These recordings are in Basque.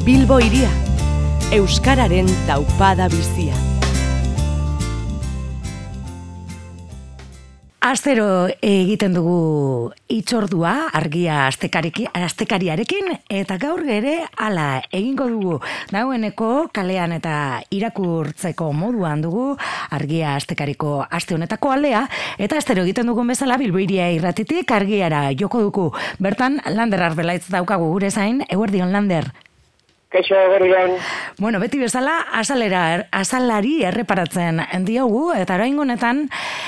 Bilbo iria, Euskararen taupada bizia. Astero egiten dugu itxordua argia astekariarekin eta gaur ere hala egingo dugu. Dagoeneko kalean eta irakurtzeko moduan dugu argia astekariko aste honetako alea eta astero egiten dugun bezala bilboiria irratitik argiara joko dugu. Bertan lander arbelaitz daukagu gure zain eguerdion lander Kaixo, berrian. Bueno, beti bezala, asalera, er, asalari erreparatzen diogu, eta orain honetan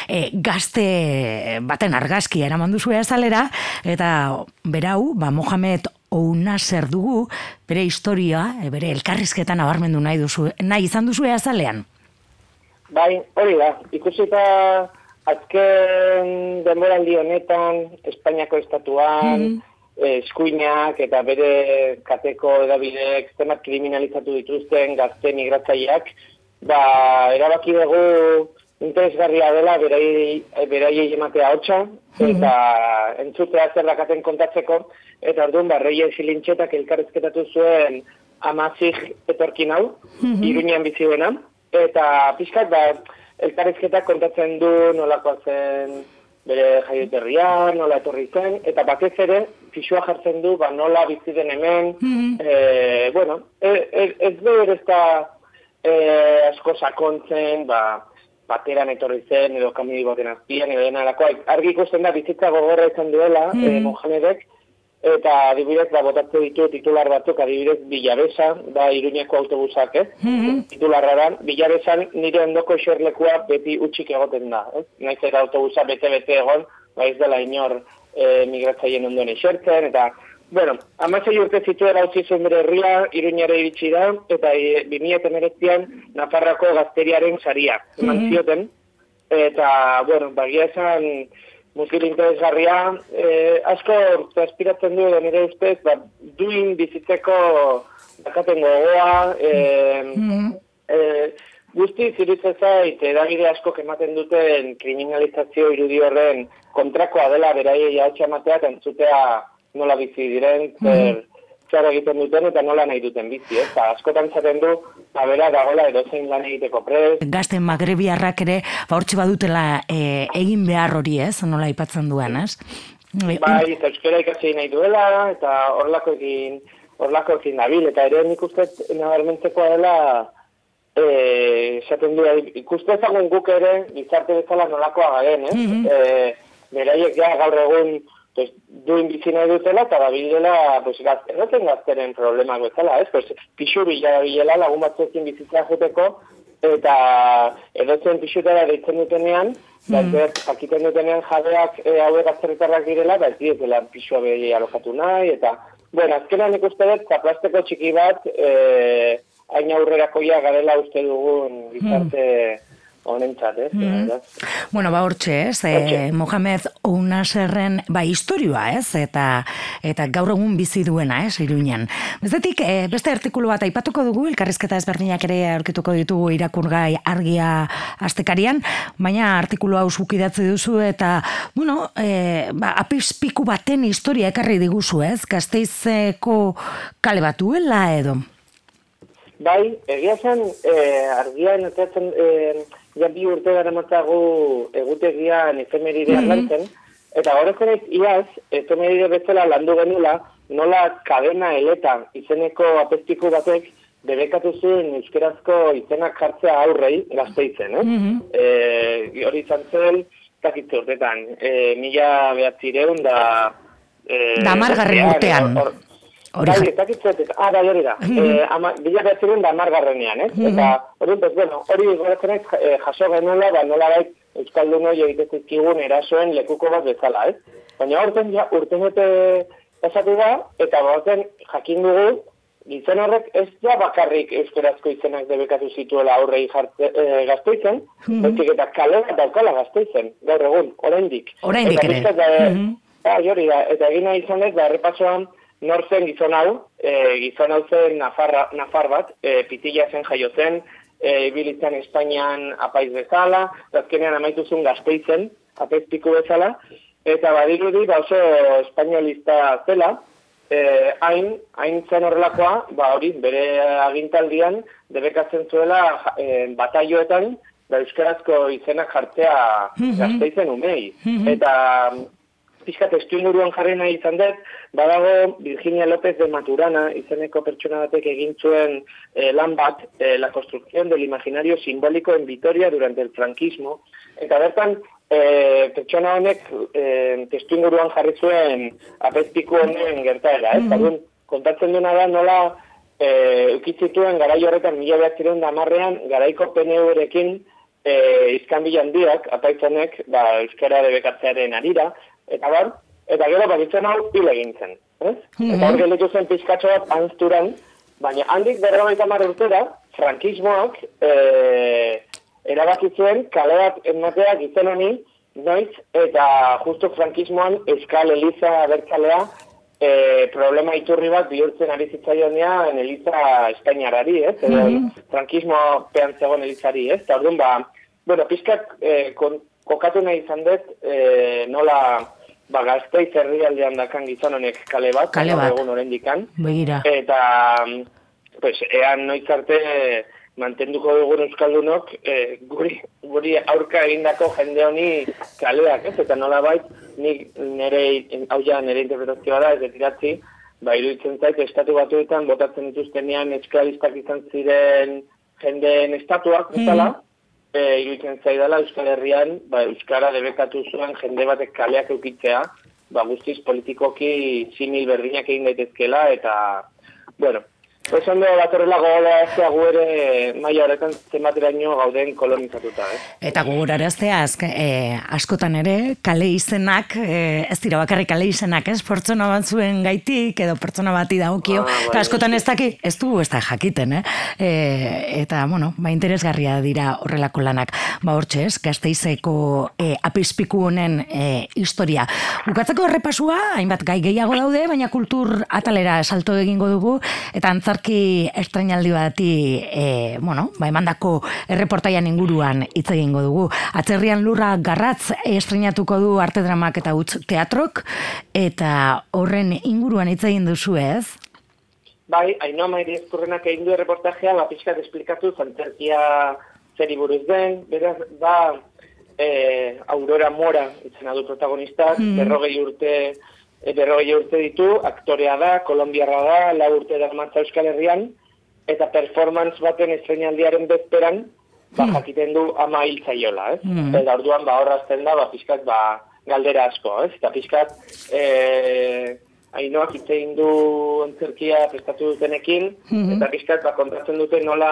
e, gazte baten argazki eraman duzu azalera, eta berau, ba, Mohamed Ouna zer dugu, bere historia, e, bere elkarrizketan abarmendu nahi, duzu, nahi izan duzu azalean. Bai, hori da, ikusita azken denboran honetan, Espainiako estatuan, mm -hmm eskuinak eta bere kateko edabideek zenbat kriminalizatu dituzten gazte migratzaileak, ba, erabaki dugu interesgarria dela berai, berai ematea hotxa, mhm. eta entzutea zer dakaten kontatzeko, eta orduan, ba, reien silintxetak elkarrezketatu zuen amazik etorkin hau, mm -hmm. iruñean bizi eta pixkat, ba, elkarrezketak kontatzen du nolakoa zen bere jaioterria, nola etorri zen, eta batez ere, fixua jartzen du, ba, nola bizi den hemen, mm e, bueno, e, e, ez ez da e, asko sakontzen, ba, bateran etorri zen, edo kamidi baten azpian, edo dena lako, argi ikusten da, bizitza gogorra izan duela, mm -hmm. e, Mohamedek, eta adibidez, ba, botatze ditu titular batzuk, adibidez, Bilabesa, da, Iruñeko autobusak, ez? Mm -hmm. Titularra da, Bilabesan nire ondoko eserlekua beti utxik egoten da, ez? Naiz eta autobusa bete-bete egon, ba, ez dela inor e, migratzaien ondoen esertzen, eta, bueno, amazai urte zituela hau zuen bere herria, Iruñare iritsi da, eta e, 2008an Nafarrako gazteriaren saria, eman mm -hmm. zioten, eta, bueno, bagia esan, mutil interesgarria, eh, asko aspiratzen du nire ustez, ba, duin bizitzeko dakaten gogoa, eh, mm -hmm. eh, guzti ziritza zait, edagide asko ematen duten kriminalizazio irudi horren kontrakoa dela beraiei hau txamatea, entzutea nola bizi diren, zer, zer egiten duten eta nola nahi duten bizi, ez? Ba, askotan zaten du, abera ba, dagoela edozein lan egiteko prez. Gazten magrebiarrak ere, ba, hortxe badutela e, egin behar hori, ez? Nola aipatzen duen, ez? Bai, eta euskera ikasi nahi duela, eta horlako egin, horlako egin nabil, eta ere nik uste nabarmentzekoa dela, e, esaten du, ikuste ezagun guk ere, gizarte bezala nolakoa garen, ez? Mm -hmm. e, beraiek ja gaur egun, pues, duin bizina dutela, eta bildela, pues, gazte, eroten gazteren problema bezala, ez? Pues, pixu bila bilela lagun batzuekin bizitza joteko, eta edotzen pixutara deitzen dutenean, mm. jakiten dutenean jabeak e, hauek atzerritarrak direla, ba ez dira pixua behi alokatu nahi, eta, bueno, azkenan ikuste dut, zaplasteko txiki bat, e, hain aurrerakoia garela uste dugun gizarte, mm honentzat, ez? Mm Bueno, ba hortxe, ez? E, Mohamed Ounaserren ba historioa, ez? Eta eta gaur egun bizi duena, ez? Iruinan. Bestetik, e, beste artikulu bat aipatuko dugu, elkarrizketa ezberdinak ere aurkituko ditugu irakurgai argia astekarian, baina artikulu hau zukidatze duzu eta, bueno, e, ba, apispiku baten historia ekarri diguzu, ez? Gazteizeko kale batuela edo? Bai, egia zen, e, argia notatzen, e, ja bi urte gara matzago egutegian efemeride mm -hmm. eta horrezko nahi iaz, efemeride bezala landu genula, nola kadena eleta izeneko apestiku batek, debekatu zuen euskerazko izenak jartzea aurrei gazteitzen, eh? Mm e, hori izan zen, kakitzu urtetan, e, mila behatzireun da... E, da margarren urtean. Hori bai, ez dakit zuetet, ah, bai, hori da. Eh, ama, bila behatzeron da margarrenean, eh? Eta, hori, pues, bueno, hori goratzen ez, eh, jaso genuela, ba, nola bai, Euskalduno egitezizkigun erasoen lekuko bat bezala, eh? Baina horten, ja, urten bete pasatu da, eta horten jakin dugu, gizon horrek ez da bakarrik euskarazko izenak debekatu zituela aurrei jartze, e, gaztoizen, mm -hmm. eta kale daukala gaztoizen, gaur egun, oraindik. Oraindik ere. Mm -hmm. da, eta egina izan ez, da, errepasoan, nortzen gizon hau, e, gizon hau zen Nafarra, Nafar bat, e, pitila zen jaio zen, e, ibilitzen Espainian apaiz bezala, azkenean amaitu zuen gazteizen, apaiz bezala, eta badirudi ba oso espainolista zela, eh, hain, hain zen horrelakoa, ba hori, bere agintaldian, debekatzen zuela eh, bataioetan, ba, euskarazko izenak jartzea Mhm. gazteizen umei. Mhm. Eta pixka testu inguruan jarri nahi izan dut, badago Virginia López de Maturana, izeneko pertsona batek egin zuen eh, lan bat, eh, la construcción del imaginario simbólico en Vitoria durante el franquismo, eta bertan eh, pertsona honek eh, testu inguruan jarri zuen apezpiku honen gertaera, ez? Mm kontatzen duena da nola eh, ukitzituen garai horretan mila behatzireun da marrean, garaiko PNU-rekin eh, izkanbil handiak, apaitzonek, ba, euskara debekatzearen arira, eta bar, eta gero baritzen hau hil egin zen. Ez? Eta hor gelditu zen pizkatxo bat anzturan, baina handik berrogeita mar urtera, frankismoak eh, erabaki zuen kale bat ematea gizen honi, noiz, eta justu frankismoan Euskal Eliza bertzalea e, problema iturri bat bihurtzen ari zitzaionean Eliza Espainiarari, ez? Edo frankismo pean zegoen Elizari, ez? Eta orduan, ba, bueno, pizkat e, kon, kokatu nahi izan dut, e, nola ba, gazteiz herrialdean dakan gizon honek kale bat, Kale bat. egun orendikan, Begira. eta pues, ean noiz arte mantenduko dugun euskaldunok e, guri, guri aurka egindako jende honi kaleak, ez? Eta nola bait, nik nire, hau ja, nire interpretazioa da, ez detiratzi, ba, iruditzen zait, estatu batuetan botatzen dituztenean esklabistak izan ziren jendeen estatuak, bezala, e, iruditzen zaidala Euskal Herrian, ba, Euskara debekatu zuen jende batek kaleak eukitzea, ba, guztiz politikoki simil berdinak egin daitezkela, eta, bueno, Pues ondo batorrela gogola ez gu ere maila horretan zenbateraino gauden kolonizatuta, eh? Eta gogoraraztea azk, e, askotan ere kale izenak, e, ez dira bakarrik kale izenak, ez? Pertsona batzuen gaitik edo pertsona bati dagokio, Ah, eta askotan ez daki, ez du ez da jakiten, eh? E, eta, bueno, ba, interesgarria dira horrelako lanak. Ba, hortxe, ez? Gazteizeko e, apizpiku honen e, historia. Bukatzeko errepasua, hainbat gai gehiago daude, baina kultur atalera salto egingo dugu, eta antzarki estrainaldi bati, e, bueno, ba, emandako erreportaian inguruan hitz egingo dugu. Atzerrian lurra garratz estrenatuko du arte dramak eta utz teatrok, eta horren inguruan hitz egin duzu ez? Bai, Ainoa Mairi Ezkurrenak egin du erreportajea, ba, pixkat esplikatu zantzerkia zeri buruz den, beraz, ba, e, Aurora Mora itzena du protagonistak, berrogei urte e, berrogei urte ditu, aktorea da, kolombiarra da, lau urte da matza Euskal Herrian, eta performance baten estrenaldiaren bezperan, ba, jakiten du ama hil zaiola, ez? Mm. Eta orduan, ba, horrazten da, ba, pixkat, ba, galdera asko, ez? Eta pixkat, e, Ainoak hitz egin du antzerkia prestatu dutenekin, eta pixkat, ba, kontratzen duten nola,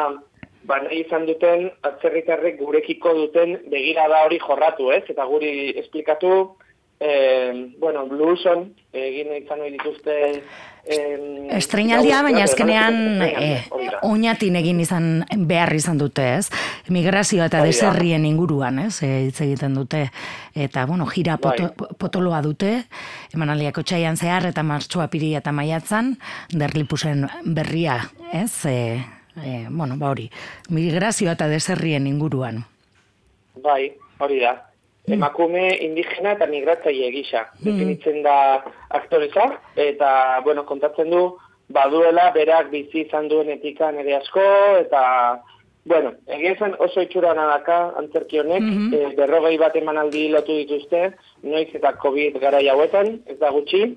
ba, nahi izan duten atzerritarrek gurekiko duten begirada hori jorratu, ez? Eta guri esplikatu, eh, bueno, blueson, egin izan hori dituzte... Eh, Estreinaldia, baina azkenean eh, oinatin egin izan behar izan dute, ez? Migrazio eta deserrien inguruan, ez? E, hitz egiten dute. Eta, bueno, jira poto, Bai. potoloa dute, emanaldiako txaian zehar eta martxoa piri eta maiatzan, derlipusen berria, ez? E, e, bueno, ba hori, migrazio eta deserrien inguruan. Bai, hori da. Emakume indigena eta migratzaile gisa. Definitzen da aktoreza, eta, bueno, kontatzen du, baduela berak bizi izan duen etika nere asko, eta, bueno, egia esan oso itxura nadaka antzerki honek, eh, berrogei bat emanaldi lotu dituzte, noiz eta COVID garai hauetan, ez da gutxi,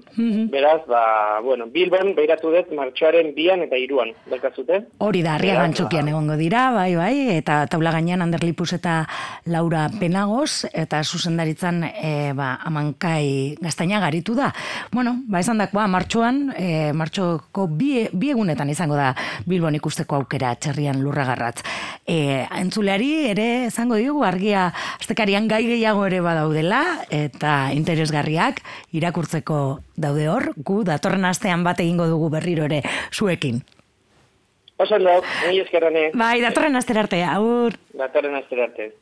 beraz, ba, bueno, Bilbon behiratu dut martxoaren bian eta iruan, dakazute? Hori da, arriagan Beraz, txokian egongo dira, bai, bai, eta taula gainean Ander Lipus eta Laura Penagos, eta zuzendaritzan e, ba, amankai gaztaina garitu da. Bueno, ba, esan dakoa, martxoan, e, martxoko bi, bi egunetan izango da Bilbon ikusteko aukera txerrian lurragarratz. E, entzuleari ere esango diogu argia astekarian gai gehiago ere badaudela, eta interesgarriak irakurtzeko daude hor, gu datorren astean bat egingo dugu berriro ere zuekin. Oso ondo, ni eskerrane, Bai, datorren astera arte, aur. datorren astera arte.